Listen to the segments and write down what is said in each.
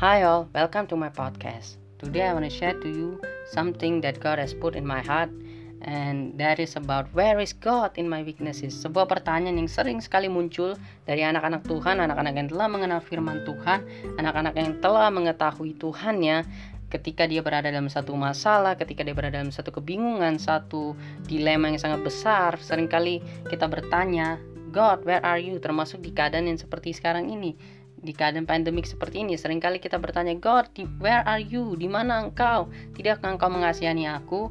Hi all, welcome to my podcast. Today I want to share to you something that God has put in my heart and that is about where is God in my weaknesses. Sebuah pertanyaan yang sering sekali muncul dari anak-anak Tuhan, anak-anak yang telah mengenal firman Tuhan, anak-anak yang telah mengetahui Tuhannya ketika dia berada dalam satu masalah, ketika dia berada dalam satu kebingungan, satu dilema yang sangat besar, sering kali kita bertanya, God, where are you? Termasuk di keadaan yang seperti sekarang ini di keadaan pandemik seperti ini sering kali kita bertanya God where are you? Di mana engkau? Tidakkah engkau mengasihani aku?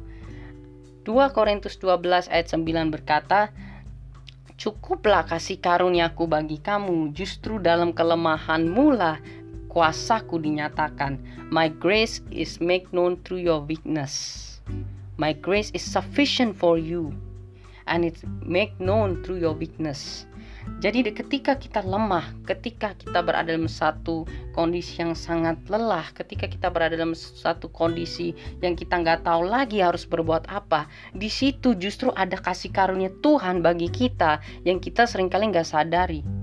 2 Korintus 12 ayat 9 berkata Cukuplah kasih karuniaku bagi kamu. Justru dalam kelemahanmu lah kuasaku dinyatakan. My grace is made known through your weakness. My grace is sufficient for you And it's made known through your weakness jadi ketika kita lemah, ketika kita berada dalam satu kondisi yang sangat lelah, ketika kita berada dalam satu kondisi yang kita nggak tahu lagi harus berbuat apa, di situ justru ada kasih karunia Tuhan bagi kita yang kita sering kali nggak sadari.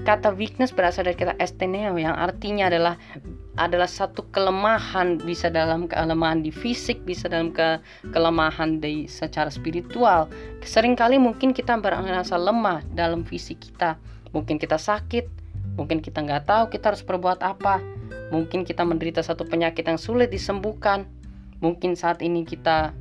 Kata weakness berasal dari kata esteneo yang artinya adalah adalah satu kelemahan bisa dalam kelemahan di fisik bisa dalam ke kelemahan di secara spiritual. Seringkali mungkin kita merasa lemah dalam fisik kita. Mungkin kita sakit mungkin kita nggak tahu kita harus berbuat apa. Mungkin kita menderita satu penyakit yang sulit disembuhkan. Mungkin saat ini kita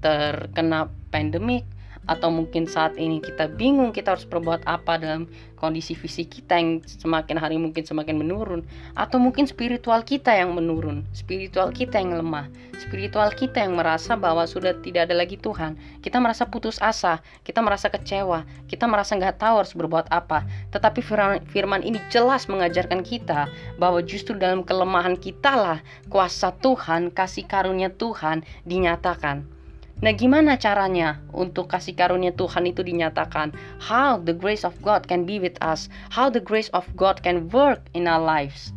terkena pandemik atau mungkin saat ini kita bingung kita harus berbuat apa dalam kondisi fisik kita yang semakin hari mungkin semakin menurun. Atau mungkin spiritual kita yang menurun. Spiritual kita yang lemah. Spiritual kita yang merasa bahwa sudah tidak ada lagi Tuhan. Kita merasa putus asa. Kita merasa kecewa. Kita merasa nggak tahu harus berbuat apa. Tetapi firman, firman ini jelas mengajarkan kita bahwa justru dalam kelemahan kita lah kuasa Tuhan kasih karunia Tuhan dinyatakan Nah, gimana caranya untuk kasih karunia Tuhan itu dinyatakan? How the grace of God can be with us? How the grace of God can work in our lives?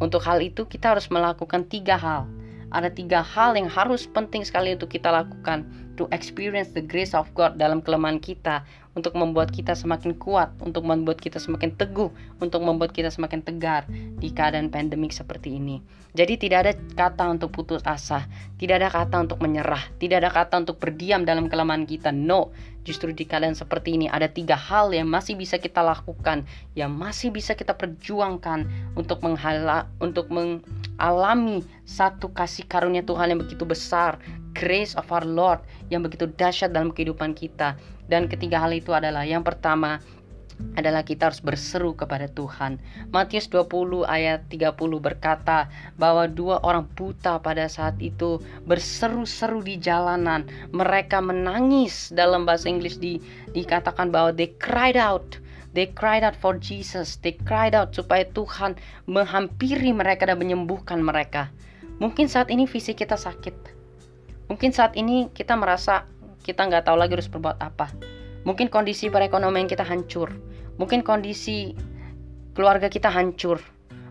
Untuk hal itu kita harus melakukan tiga hal. Ada tiga hal yang harus penting sekali untuk kita lakukan to experience the grace of God dalam kelemahan kita untuk membuat kita semakin kuat, untuk membuat kita semakin teguh, untuk membuat kita semakin tegar di keadaan pandemik seperti ini. Jadi tidak ada kata untuk putus asa, tidak ada kata untuk menyerah, tidak ada kata untuk berdiam dalam kelemahan kita. No, justru di keadaan seperti ini ada tiga hal yang masih bisa kita lakukan, yang masih bisa kita perjuangkan untuk menghala, untuk mengalami satu kasih karunia Tuhan yang begitu besar, grace of our Lord yang begitu dahsyat dalam kehidupan kita. Dan ketiga hal itu adalah yang pertama adalah kita harus berseru kepada Tuhan. Matius 20 ayat 30 berkata bahwa dua orang buta pada saat itu berseru-seru di jalanan. Mereka menangis dalam bahasa Inggris di, dikatakan bahwa they cried out. They cried out for Jesus. They cried out supaya Tuhan menghampiri mereka dan menyembuhkan mereka. Mungkin saat ini fisik kita sakit. Mungkin saat ini kita merasa kita nggak tahu lagi harus berbuat apa. Mungkin kondisi perekonomian kita hancur. Mungkin kondisi keluarga kita hancur.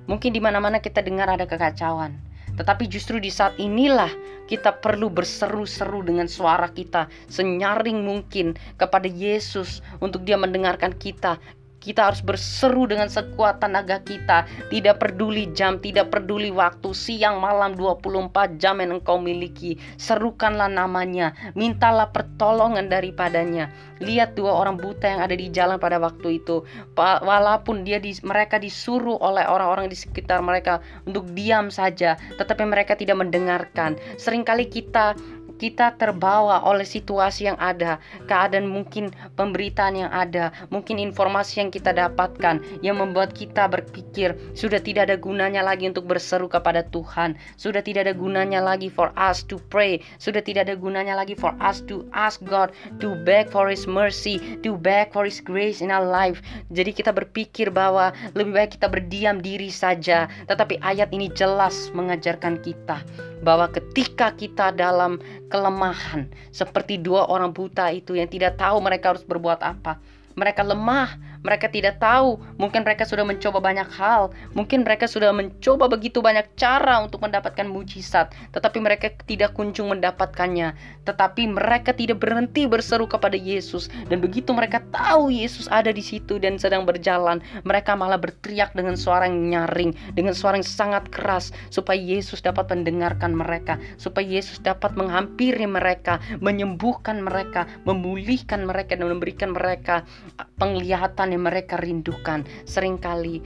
Mungkin di mana-mana kita dengar ada kekacauan. Tetapi justru di saat inilah kita perlu berseru-seru dengan suara kita senyaring mungkin kepada Yesus untuk dia mendengarkan kita kita harus berseru dengan sekuat tenaga kita. Tidak peduli jam, tidak peduli waktu, siang, malam, 24 jam yang engkau miliki. Serukanlah namanya, mintalah pertolongan daripadanya. Lihat dua orang buta yang ada di jalan pada waktu itu. Walaupun dia di, mereka disuruh oleh orang-orang di sekitar mereka untuk diam saja, tetapi mereka tidak mendengarkan. Seringkali kita kita terbawa oleh situasi yang ada, keadaan mungkin pemberitaan yang ada, mungkin informasi yang kita dapatkan yang membuat kita berpikir sudah tidak ada gunanya lagi untuk berseru kepada Tuhan, sudah tidak ada gunanya lagi for us to pray, sudah tidak ada gunanya lagi for us to ask God to beg for His mercy, to beg for His grace in our life. Jadi kita berpikir bahwa lebih baik kita berdiam diri saja, tetapi ayat ini jelas mengajarkan kita bahwa ketika kita dalam kelemahan seperti dua orang buta itu yang tidak tahu mereka harus berbuat apa. Mereka lemah, mereka tidak tahu, mungkin mereka sudah mencoba banyak hal, mungkin mereka sudah mencoba begitu banyak cara untuk mendapatkan mujizat, tetapi mereka tidak kunjung mendapatkannya. Tetapi mereka tidak berhenti berseru kepada Yesus. Dan begitu mereka tahu Yesus ada di situ dan sedang berjalan, mereka malah berteriak dengan suara yang nyaring, dengan suara yang sangat keras supaya Yesus dapat mendengarkan mereka, supaya Yesus dapat menghampiri mereka, menyembuhkan mereka, memulihkan mereka dan memberikan mereka penglihatan yang mereka rindukan. Seringkali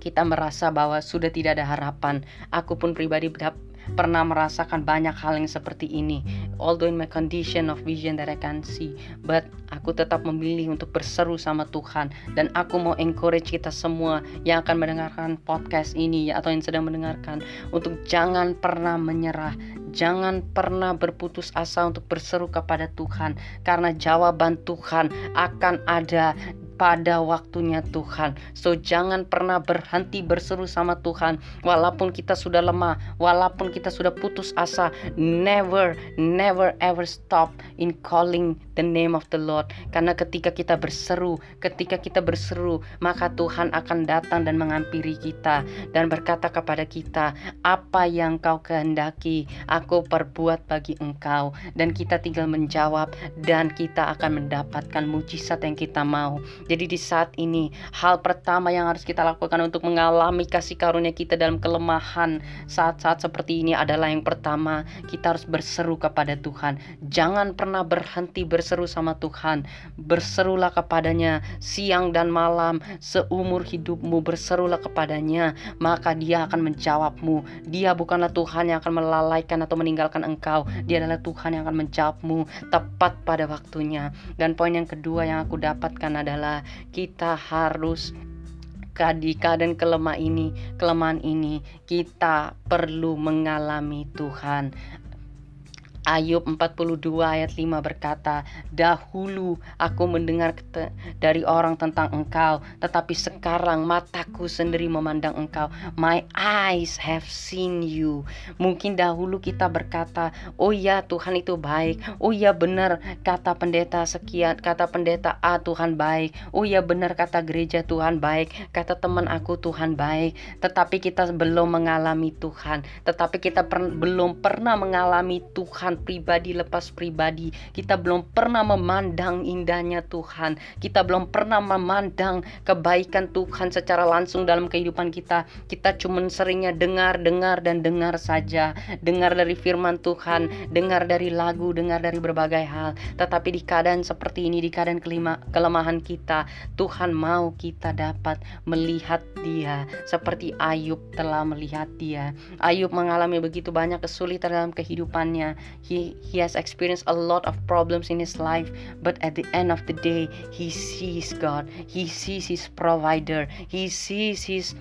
kita merasa bahwa sudah tidak ada harapan. Aku pun pribadi pernah merasakan banyak hal yang seperti ini. Although in my condition of vision that I can see, but aku tetap memilih untuk berseru sama Tuhan dan aku mau encourage kita semua yang akan mendengarkan podcast ini atau yang sedang mendengarkan untuk jangan pernah menyerah, jangan pernah berputus asa untuk berseru kepada Tuhan karena jawaban Tuhan akan ada pada waktunya Tuhan. So jangan pernah berhenti berseru sama Tuhan walaupun kita sudah lemah, walaupun kita sudah putus asa. Never, never ever stop in calling the name of the Lord. Karena ketika kita berseru, ketika kita berseru, maka Tuhan akan datang dan menghampiri kita dan berkata kepada kita, "Apa yang kau kehendaki, aku perbuat bagi engkau." Dan kita tinggal menjawab dan kita akan mendapatkan mujizat yang kita mau. Jadi di saat ini hal pertama yang harus kita lakukan untuk mengalami kasih karunia kita dalam kelemahan saat-saat seperti ini adalah yang pertama kita harus berseru kepada Tuhan. Jangan pernah berhenti berseru sama Tuhan. Berserulah kepadanya siang dan malam seumur hidupmu berserulah kepadanya maka dia akan menjawabmu. Dia bukanlah Tuhan yang akan melalaikan atau meninggalkan engkau. Dia adalah Tuhan yang akan menjawabmu tepat pada waktunya. Dan poin yang kedua yang aku dapatkan adalah kita harus di keadaan kelemah ini, kelemahan ini, kita perlu mengalami Tuhan. Ayub 42 ayat 5 berkata, Dahulu aku mendengar dari orang tentang engkau, tetapi sekarang mataku sendiri memandang engkau. My eyes have seen you. Mungkin dahulu kita berkata, oh ya Tuhan itu baik. Oh ya benar kata pendeta sekian, kata pendeta A Tuhan baik. Oh ya benar kata gereja Tuhan baik. Kata teman aku Tuhan baik. Tetapi kita belum mengalami Tuhan. Tetapi kita per belum pernah mengalami Tuhan pribadi lepas pribadi. Kita belum pernah memandang indahnya Tuhan. Kita belum pernah memandang kebaikan Tuhan secara langsung dalam kehidupan kita. Kita cuma seringnya dengar, dengar dan dengar saja. Dengar dari firman Tuhan, dengar dari lagu, dengar dari berbagai hal. Tetapi di keadaan seperti ini, di keadaan kelima, kelemahan kita, Tuhan mau kita dapat melihat Dia seperti Ayub telah melihat Dia. Ayub mengalami begitu banyak kesulitan dalam kehidupannya he he has experienced a lot of problems in his life but at the end of the day he sees god. He sees his provider. He sees his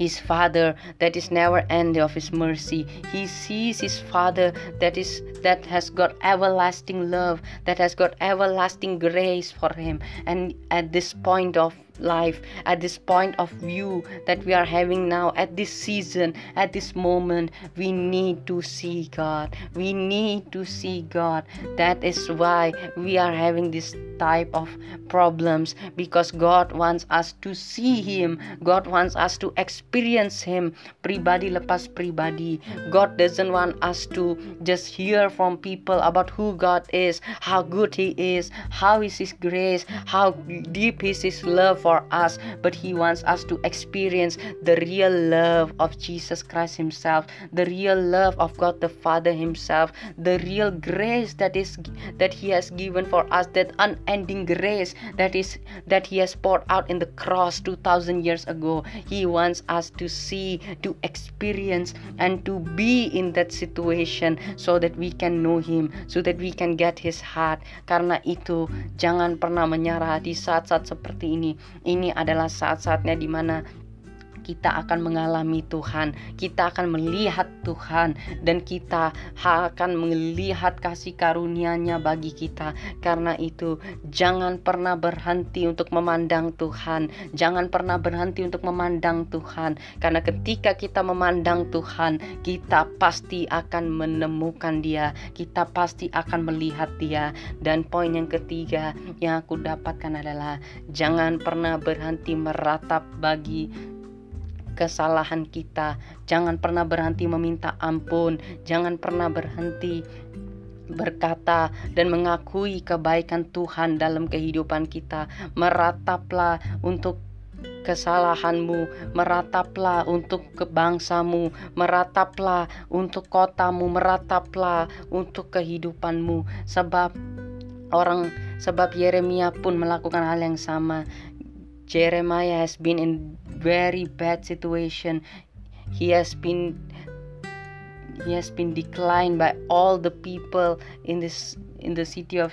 his father that is never end of his mercy. He sees his father that is that has got everlasting love that has got everlasting grace for him. And at this point of life at this point of view that we are having now at this season at this moment we need to see god. We need to see god. That is why we are having this type of problems because god wants us to see him. God wants us to experience him pribadi lepas pribadi. God doesn't want us to just hear from people about who god is how good he is how is his grace how deep is his love for us, but He wants us to experience the real love of Jesus Christ Himself, the real love of God the Father Himself, the real grace that is that He has given for us, that unending grace that is that He has poured out in the cross 2000 years ago. He wants us to see, to experience, and to be in that situation so that we can know Him, so that we can get His heart. Karena itu, jangan pernah menyerah di saat-saat seperti ini ini adalah saat-saatnya di mana kita akan mengalami Tuhan, kita akan melihat Tuhan dan kita akan melihat kasih karunia-Nya bagi kita. Karena itu, jangan pernah berhenti untuk memandang Tuhan, jangan pernah berhenti untuk memandang Tuhan, karena ketika kita memandang Tuhan, kita pasti akan menemukan Dia, kita pasti akan melihat Dia. Dan poin yang ketiga yang aku dapatkan adalah jangan pernah berhenti meratap bagi kesalahan kita. Jangan pernah berhenti meminta ampun, jangan pernah berhenti berkata dan mengakui kebaikan Tuhan dalam kehidupan kita. Merataplah untuk kesalahanmu, merataplah untuk kebangsamu, merataplah untuk kotamu, merataplah untuk kehidupanmu sebab orang sebab Yeremia pun melakukan hal yang sama. Jeremiah has been in very bad situation. He has been he has been declined by all the people in this in the city of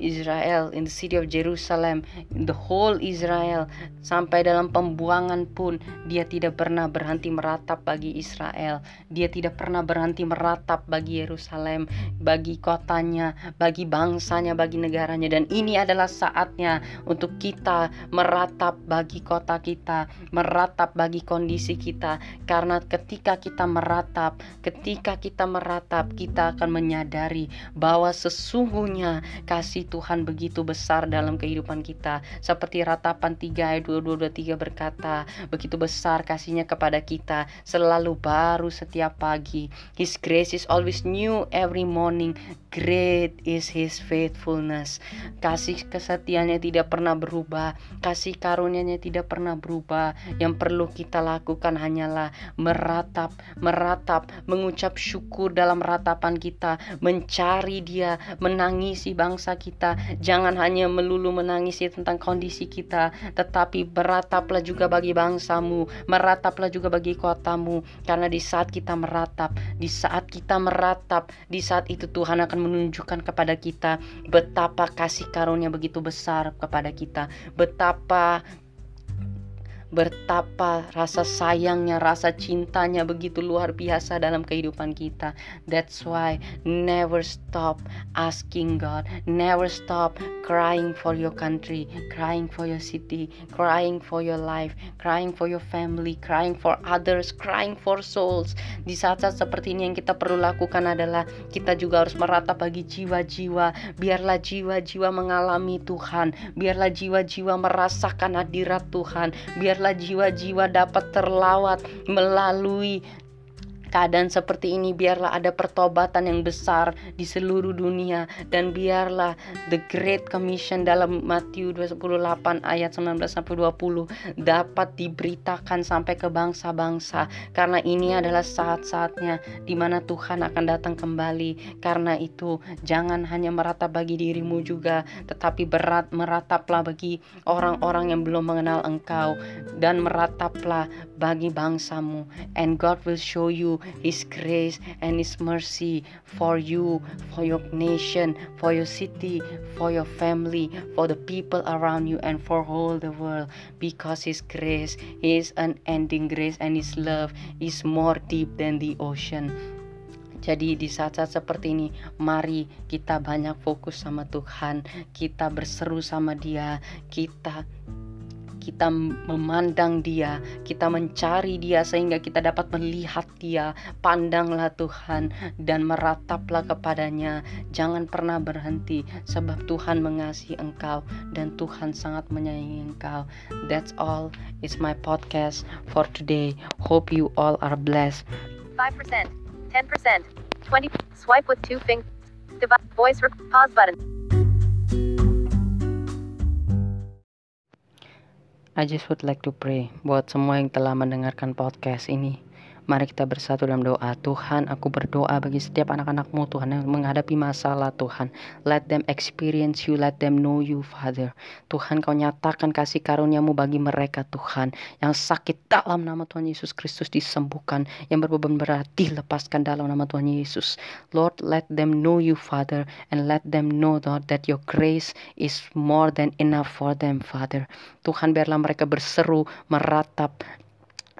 Israel, in the city of Jerusalem, in the whole Israel, sampai dalam pembuangan pun dia tidak pernah berhenti meratap bagi Israel. Dia tidak pernah berhenti meratap bagi Yerusalem, bagi kotanya, bagi bangsanya, bagi negaranya. Dan ini adalah saatnya untuk kita meratap bagi kota kita, meratap bagi kondisi kita. Karena ketika kita meratap, ketika kita meratap, kita akan menyadari bahwa sesungguhnya kasih Tuhan begitu besar dalam kehidupan kita. Seperti ratapan 3 ayat 2223 berkata, begitu besar kasihnya kepada kita, selalu baru setiap pagi. His grace is always new every morning. Great is his faithfulness. Kasih kesetiaannya tidak pernah berubah, kasih karunia-Nya tidak pernah berubah. Yang perlu kita lakukan hanyalah meratap, meratap, mengucap syukur dalam ratapan kita, mencari Dia, menangisi bangsa kita kita. Jangan hanya melulu menangisi tentang kondisi kita, tetapi berataplah juga bagi bangsamu, merataplah juga bagi kotamu. Karena di saat kita meratap, di saat kita meratap, di saat itu Tuhan akan menunjukkan kepada kita betapa kasih karunia begitu besar kepada kita, betapa betapa rasa sayangnya, rasa cintanya begitu luar biasa dalam kehidupan kita. That's why never stop asking God, never stop crying for your country, crying for your city, crying for your life, crying for your family, crying for others, crying for souls. Di saat-saat seperti ini yang kita perlu lakukan adalah kita juga harus meratap bagi jiwa-jiwa, biarlah jiwa-jiwa mengalami Tuhan, biarlah jiwa-jiwa merasakan hadirat Tuhan, biarlah biarlah jiwa-jiwa dapat terlawat melalui keadaan seperti ini biarlah ada pertobatan yang besar di seluruh dunia dan biarlah the great commission dalam Matius 28 ayat 19 sampai 20 dapat diberitakan sampai ke bangsa-bangsa. Karena ini adalah saat-saatnya di mana Tuhan akan datang kembali. Karena itu jangan hanya meratap bagi dirimu juga tetapi berat merataplah bagi orang-orang yang belum mengenal engkau. Dan merataplah bagi bangsamu and God will show you His grace and His mercy for you, for your nation, for your city, for your family, for the people around you, and for all the world. Because His grace is unending grace and His love is more deep than the ocean. Jadi di saat-saat seperti ini, mari kita banyak fokus sama Tuhan, kita berseru sama Dia, kita kita memandang Dia, kita mencari Dia sehingga kita dapat melihat Dia. Pandanglah Tuhan dan merataplah kepadanya. Jangan pernah berhenti sebab Tuhan mengasihi engkau dan Tuhan sangat menyayangi engkau. That's all. It's my podcast for today. Hope you all are blessed. 5%, 10%, 20. Swipe with two fingers. Voice pause button. I just would like to pray buat semua yang telah mendengarkan podcast ini. Mari kita bersatu dalam doa. Tuhan, aku berdoa bagi setiap anak-anakmu Tuhan yang menghadapi masalah Tuhan. Let them experience you, let them know you Father. Tuhan kau nyatakan kasih karuniamu bagi mereka Tuhan. Yang sakit dalam nama Tuhan Yesus Kristus disembuhkan. Yang berbeban berat dilepaskan dalam nama Tuhan Yesus. Lord, let them know you Father. And let them know Lord that your grace is more than enough for them Father. Tuhan biarlah mereka berseru, meratap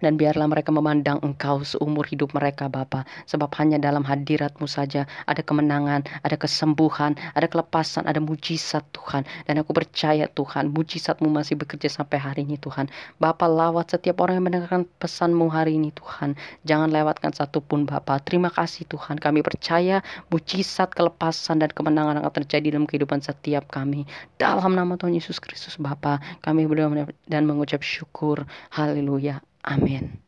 dan biarlah mereka memandang Engkau seumur hidup mereka Bapa. Sebab hanya dalam hadiratmu saja ada kemenangan, ada kesembuhan, ada kelepasan, ada mujizat Tuhan. Dan aku percaya Tuhan mujizatmu masih bekerja sampai hari ini Tuhan. Bapa lawat setiap orang yang mendengarkan pesanmu hari ini Tuhan. Jangan lewatkan satupun Bapa. Terima kasih Tuhan. Kami percaya mujizat kelepasan dan kemenangan akan terjadi dalam kehidupan setiap kami. Dalam nama Tuhan Yesus Kristus Bapa kami berdoa dan mengucap syukur. Haleluya amin